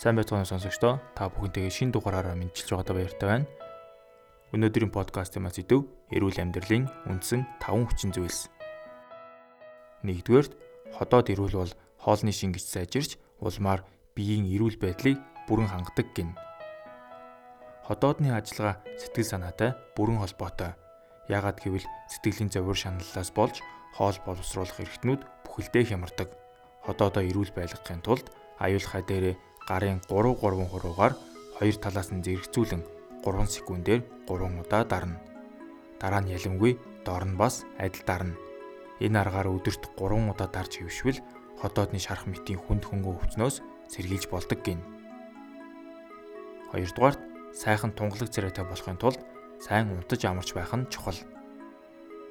Сайн байцгаана сонсогчдоо. Та бүхэнтэйгээ шин дугаараараа мэдчилж байгаадаа баяртай байна. Өнөөдрийн подкастын маань сэдв эрүүл амьдралын үндсэн 5 хүчин зүйлс. Нэгдүгээрт ходоод эрүүл бол хоолны шингэж сайжирч улмаар биеийн эрүүл байдлыг бүрэн хангадаг гин. Ходоодны ажиллагаа сэтгэл санаатай бүрэн холбоотой. Яагаад гэвэл сэтгэлийн зовир шаналлаас болж хоол боловсруулах эрхтнүүд бүхэлдээ хямардаг. Ходоодоо эрүүл байлгахын тулд аюулхай дээрээ гарын 3 3 хуруугаар хоёр талаас нь зэрэгцүүлэн 3 секундээр 3 удаа дарна. Дараа нь ялимгүй доор нь бас адил дарна. Энэ аргаар өдөрт 3 удаа дарж хэвшвэл ходоодны шарах мэтийн хүнд хөнгөө өвчнөөс сэргийлж болдог гин. Хоёрдугаарт сайхан тунгалаг царайтай болохын тулд сайн унтаж амарч байх нь чухал.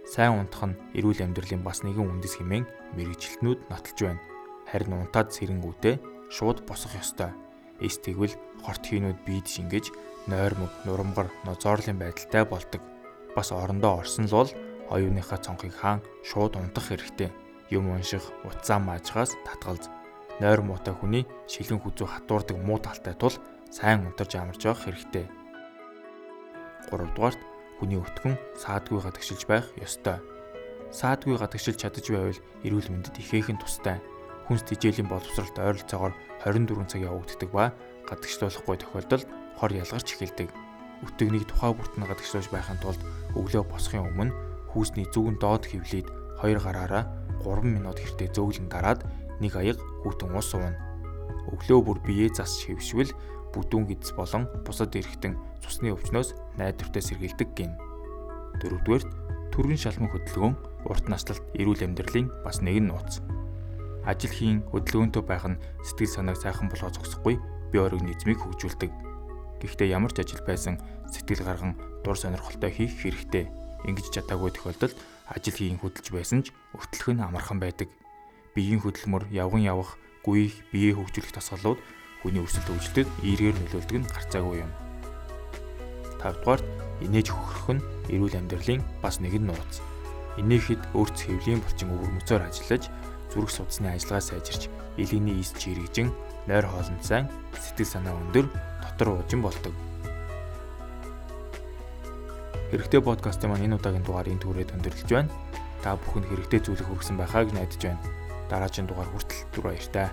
Сайн унтах нь эрүүл амьдралын бас нэгэн үндэс хэмээн мэрэгчлэтнүүд нотолж байна. Харин унтаад сэрэнгүүтээ шууд босох ёстой. Эс тэгвэл хорт хийнүүд биед шингэж нойрмог, нурамгар, нозоорлын байдалтай болдог. Бас орондоо орсон л бол оюуныхаа цонхыг хаан шууд унтах хэрэгтэй. Юм унших, утсаа маажгаас татгалз. Нойр муутай хүний шилэн хүзүү хатуурдаг муу талтай тул сайн унтарч амарч явах хэрэгтэй. 3 дугаарт хүний өтгөн саадгүй гадагшилж байх ёстой. Саадгүй гадагшилж чадаж байвал эрүүл мэндэд ихээхэн тустай хүнс тижээлийн боловсролт ойролцоогоор 24 цаг явагддаг ба гадагшлуулахгүй тохиолдолд хор ялгарч эхэлдэг. Өтөгнийг тухай бүртэн гадагшлуулж байхын тулд өглөө босохын өмнө хүүсний зүүн доод хөвлөд хоёр гараараа 3 минут хэртэ зөөлөн дараад нэг аяг хүүтэн ус уuna. Өглөө бүр биеэ засч хэвшвэл бүдүүн гидс болон бусад эргэтэн цусны өвчнөөс найдвартай сэргийлдэг гин. Дөрөвдүгээр түргэн шалман хөдөлгөөн урт наслалт эрүүл амьдралын бас нэгэн нууц ажил хийн хөдөлгөөнтэй байх нь сэтгэл санааг сайхан болгоо зогсохгүй бие организмыг хөгжүүлдэг. Гэхдээ ямар ч ажил байсан сэтгэл гарган дур сонирхолтой хийх хэрэгтэй. Ингэж чадаагүй тохиолдолд ажил хийн хөдөлж байсан ч өртлөх нь амархан байдаг. Биеийн хөдөлмөр явган явах, гүйх, биеэ хөгжүүлэх тасгалууд хүний өсөлт хөгжилтэд эергээр нөлөөлдөг нь гарцаагүй юм. 5 дугаарт инээж хөхрөх нь эрүүл амьдралын бас нэгэн нууц. Инээхэд өөрт хэвлийн булчин өвөрмөцөөр ажиллаж зүрх судасны ажиллагаа сайжирч, элиний ис чирэгжин, нойр хоолнд сайн, сэтгэл санаа өндөр, дотор уужин болдог. Хэрэгтэй подкастын маань энэ удаагийн дугаар энэ түрээд өндөрлөж байна. Та бүхэнд хэрэгтэй зүйлийг хүргэсэн байхаа гэж найдаж байна. Дараагийн дугаар хүртэл түр баяртай.